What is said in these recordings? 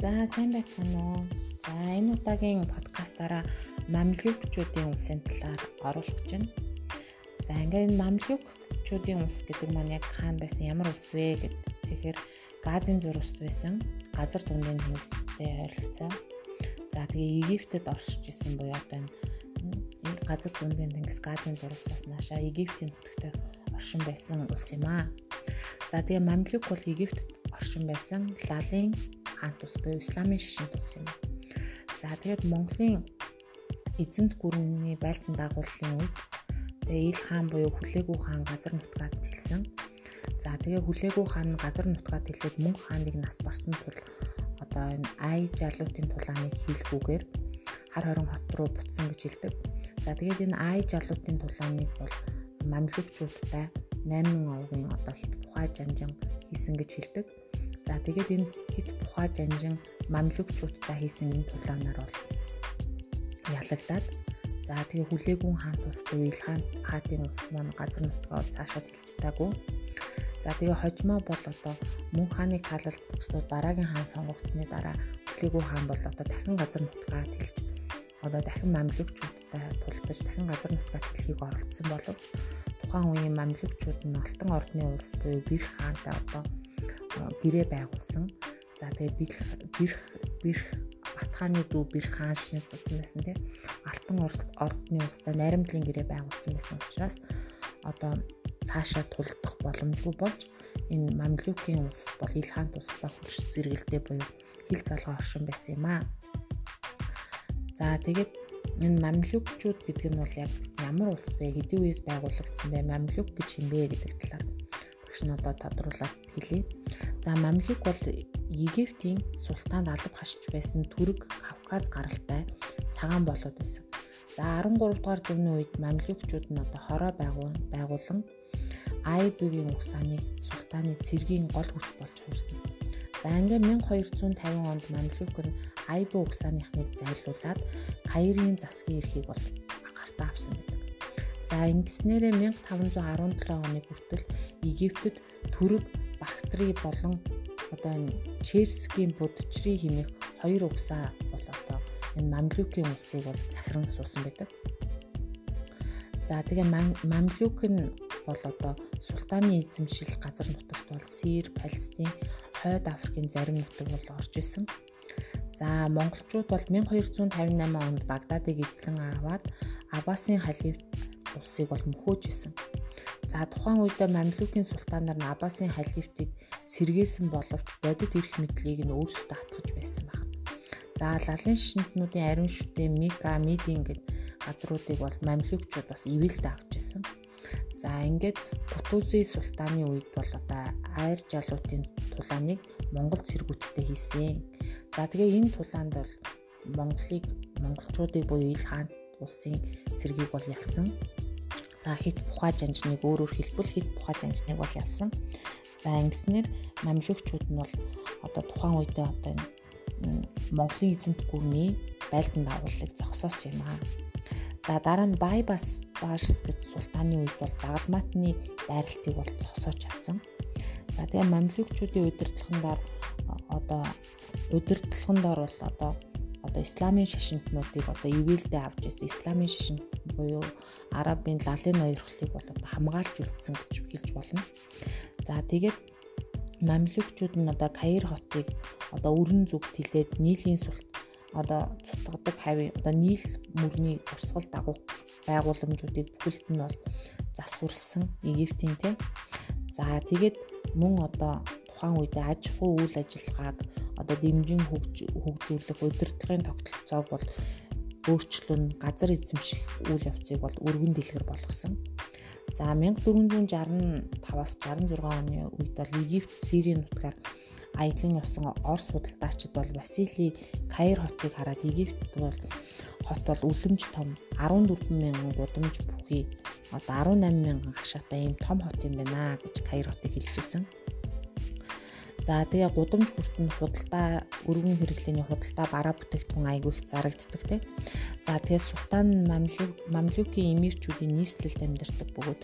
За сайн байцгаана уу? За энэ удаагийн подкастаараа мамлюкчүүдийн улсын талаар оруулах гэж байна. За ингээ энэ мамлюкчүүдийн улс гэдэг маань яг хаана байсан, ямар улс вэ гэд тэгэхээр Газын зурагт байсан газар дундын тэнгистэй ойролцоо. За тэгээ Египтэд оршиж исэн буюу одоо энэ газар дундын тэнгис Газын зурагсаас наашаа Египтийн нутагт оршин байсан улс юм аа. За тэгээ мамлюк бол Египтэд оршин байсан лалын хаан тус буюу исламын шашин тус юм. За тэгээд Монголын эзэнт гүрний байлдан дагууллын үед тэгээ ил хаан буюу хүлээгүү хаан газар нутгаад хэлсэн. За тэгээ хүлээгүү хаан газар нутгаад хэлээд мөнх хааныг нас барсан тул одоо энэ ай жалуутын тулааныг хийлгүүгээр хар хорон хот руу буцсан гэж хэлдэг. За тэгээд энэ ай жалуутын тулааныг бол мамлюкчуудтай 8000 овгийн одоо хит бухай жанжин хийсэн гэж хэлдэг. За тэгээд энэ хит бухай жанжин мамлюкчуудтай хийсэн энэ тулаанаар бол ялагдаад за тэгээ хүлээгүн хаан тус буюу Илхан хаатын улс маань газар нутгаа цаашаа дэлжтаагүй. За тэгээ хожимоо бол одоо мөн хааны талалт бөксөө дараагийн хаан сонгогдсны дараа хүлээгүн хаан бол одоо дахин газар нутгаа тэлж одоо дахин мамлюкчуудтай тултаж дахин газар нутгаа тэлхийг оролцсон боловч тухайн үеийн мамлюкчууд нь Алтан ордны улс буюу Бэрх хаантай одоо гэрээ байгуулсан. За тэгээ бэрх бэрх бэрх Батхааны дүү бэрх хаан шинэ цуцсан байсан тий. Алтан ордны улстай найрамдлын гэрээ байгуулсан байсан учраас одоо цаашаа тулдах боломжгүй болж энэ Мамлюкийн улс бол Ил хаан тусдаа хүч зэрэгэлдээ буюу хил залгаа оршин байсан юм аа. За тэгээд энэ мамлюкчууд гэдэг нь бол яг ямар улс вэ? Хэдийн үеэс байгуулагдсан бэ? Мамлюк гэж юм бэ гэдэг талаар багш нь одоо тодруулаад хэлье. За мамлюк бол Египтийн султанд алба хашиж байсан Түрэг Кавказ гаралтай цагаан болоод байсан. За 13 дугаар зууны үед мамлюкчууд нь одоо хороо байгуулан Айбигийн угсааныг султааны цэргийн гол хүч болж хүрсэн. За ингээ 1250 онд мамлюк нь Айбо угсааныхныг зайлуулад Каирын засгийн эрхийг бол гартаа авсан. За ингэснээрээ 1517 оны хүртэл Египтэд Түрэг Бактри болон одоо энэ Черскийн будчрий хэмээх хоёр угсаа бол одоо энэ Мамлюкийн улсыг бол захиран суусан байдаг. За тэгээ Мамлюк нь бол одоо султааны эзэмшил газар нутагт бол Сир, Палестин, Хойд Африкийн зарим нутаг бол орж исэн. За монголчууд бол 1258 онд Багдадыг эзлэн аваад Аббасын халиф улсыг бол мөхөөж исэн. За тухайн үедээ Мамлюкийн султанаар нь Аббасын халифтыг сэргээсэн боловч бодит эрх мэдлийг нь өөрсдөө хатгаж байсан байна. За лалын шинтнүүдийн ариун шүтээ Мика, Мидин гэд газруудыг бол Мамлюкчууд бас ивэлдэ авч исэн. За ингээд Кутузи султаны үед бол одоо айр жалуутын тулааныг Монгол цэргүүдтэй хийсэн. За тэгээ энэ тулаанд бол Монголыг монголчуудыг буюу ил хаан улсын цэргийг бол ялсан. За хит бухаа жанжныг өөрөөр хэлбэл хит бухаа жанжныг бол ялсан. За ингэснээр мамлюкчууд нь бол одоо тухайн үедээ одоо Монголын эзэнт гүрний байлдан дагуулыг зогсоосон юм аа. За дараа нь Байбас Баарс гэж султааны үед бол загалмаатны дайралтыг бол зогсоож чадсан. За тэгээ мамлюкчуудын удирдлагандаар одоо удирдлагандаар бол одоо одоо исламын шашинтнуудыг одоо ивэлдээ авч ирсэн исламын шашинт буюу арабын лалын ноёрхлыг бол хамгаалж үлдсэн гэж хэлж болно. За тэгээд мамлюкчууд нь одоо Каир хотыг одоо өрн зүгт хилээд нийлийн султ одоо цутгадаг хавь одоо нийл мөрний урсгал дагуу байгууламжуудыг бүхэлд нь бол засварлсан Египтийн тийм. За тэгээд мөн одоо тухайн үедээ аж ахуй үйл ажиллагааг одоо дэмжин хөгжүүлэх удирдлагын тогтолцоог бол өөрчлөн газар эзэмших үйл явцыг бол өргөн дэлгэр болгосон. За 1465-аас 66 оны үед бол Египт Сирийн нутгаар аялан явсан Орос худалдаачид бол Васили Каир хотыг хараад Египт бол хот бол үлэмж том 14 мянган гудамж бүхий одоо 18 мянган хашаатай ийм том хот юм байна гэж Каир хотыг хэлжсэн. За тэгээ гудамж бүрт нь худалдаа өргөн хэрэглээний худалдаа бараа бүтээгдэхүүн айгүй их зарагддаг тийм. За тэгээ султан мамлюк мамлюкийн эмирчүүдийн нийслэлд амьдардаг бөгөөд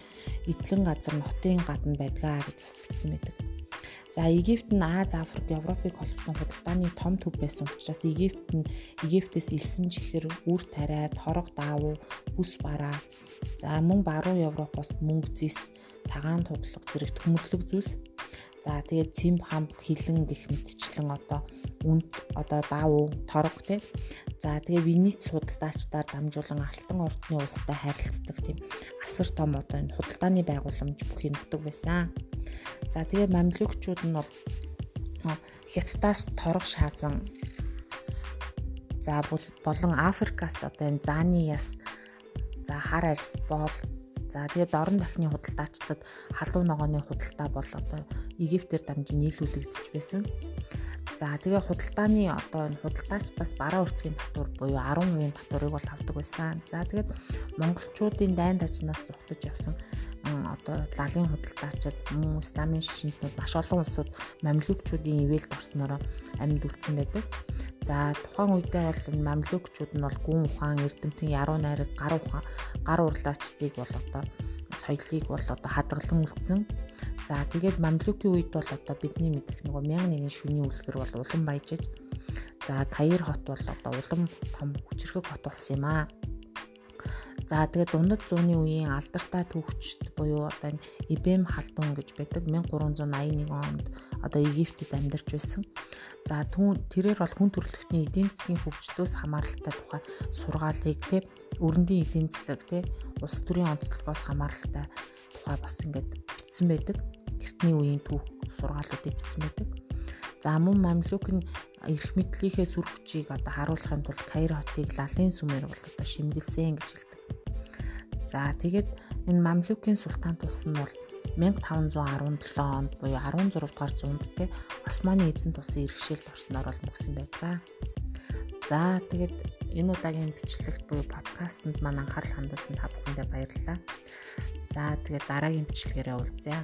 эдлэн газар нь хотын гадна байдгаа гэж бас бичсэн байдаг. За Египт нь Аз, Африк, Европыг холбосон худалдааны том төв байсан учраас Египт нь Египтээс элсэн чихэр, үр тариа, торог даавуу, бүс бараа. За мөн баруун Европоос мөнгө зис, цагаан тудлаг зэрэг төмөрлөг зүйлс. За тэгээд цэм хамб хилэн гих мэтчлэн одоо үнд одоо даавуу торог тий. За тэгээ Венец худалдаачдаар дамжуулан Алтан ордны улстай харилцдаг тийм асар том одоо энэ худалдааны байгууламж бүхий нутаг байсан. За тэгээ мамлюкчууд нь бол Хятадаас торог шаазан за болон Африкаас одоо энэ зааны яс за хар арьс боол за тэгээд орон дахны худалдаачдад халуун ногооны худалдаа бол одоо Египтээр дамжин нийлүүлэгдэж байсан. За тэгээ худалдааны одоо энэ худалдаачдаас бараа өртгийн татвар буюу 10% татварыг бол авдаг байсан. За тэгээд монголчуудын дайн дажнаас зүхтэж явсан одоо лалын худалдаачид мөн исламын шишинтнүүд маш олон улсууд мамлюкчуудын ивэлд орснороо амьд үлдсэн байдаг. За тухайн үедээ бол энэ мамлюкчууд нь бол гүн ухаан, эрдэмтэн, яруу найраг, гар ухаан, гар урлаачдыг бол одоо соёлыг бол одоо хадгалан үлдсэн. За тэгээд мамлюкийн үед бол одоо бидний мэдэх нөгөө 1001 шүний үлгэр бол улам баяжиж за Каир хот бол одоо улам том хүчрхэг хот болсон юм аа. За тэгээд дундад зууны үеийн алдартай түүхчд буюу одоо энэ Ибэм халдун гэж байдаг 1381 онд одоо Египтэд амьдарч байсан. За тэрээр бол хүн төрөлхтний эдийн засгийн хөгжлөөс хамааралтай тухай сургаалыг тий өрөндийн эдийн засаг тий улс төрийн онцлогоос хамааралтай тухай бас ингээд бичсэн байдаг. Эртний үеийн түүх сургаалуудыг бичсэн байдаг. За мөн мамлюк нь эрх мэдлийнхээ сүр хүчийг одоо харуулахын тулд Каир хотыг лалын сүмээр бол одоо шимгэлсэн гэж хэлдэг. За тэгээд энэ Мамлюкийн султан тус нь бол 1517 онд буюу 16 дугаар зуунд те Османы эзэн тусын иргэшээлд орсноор бол мөсөн байдаг. За тэгээд энэ удаагийн бичлэгт буюу подкастэнд маань анхаарал хандуулсан та бүхэндээ баярлалаа. За тэгээд дараагийн бичлэгээрээ уулзъя.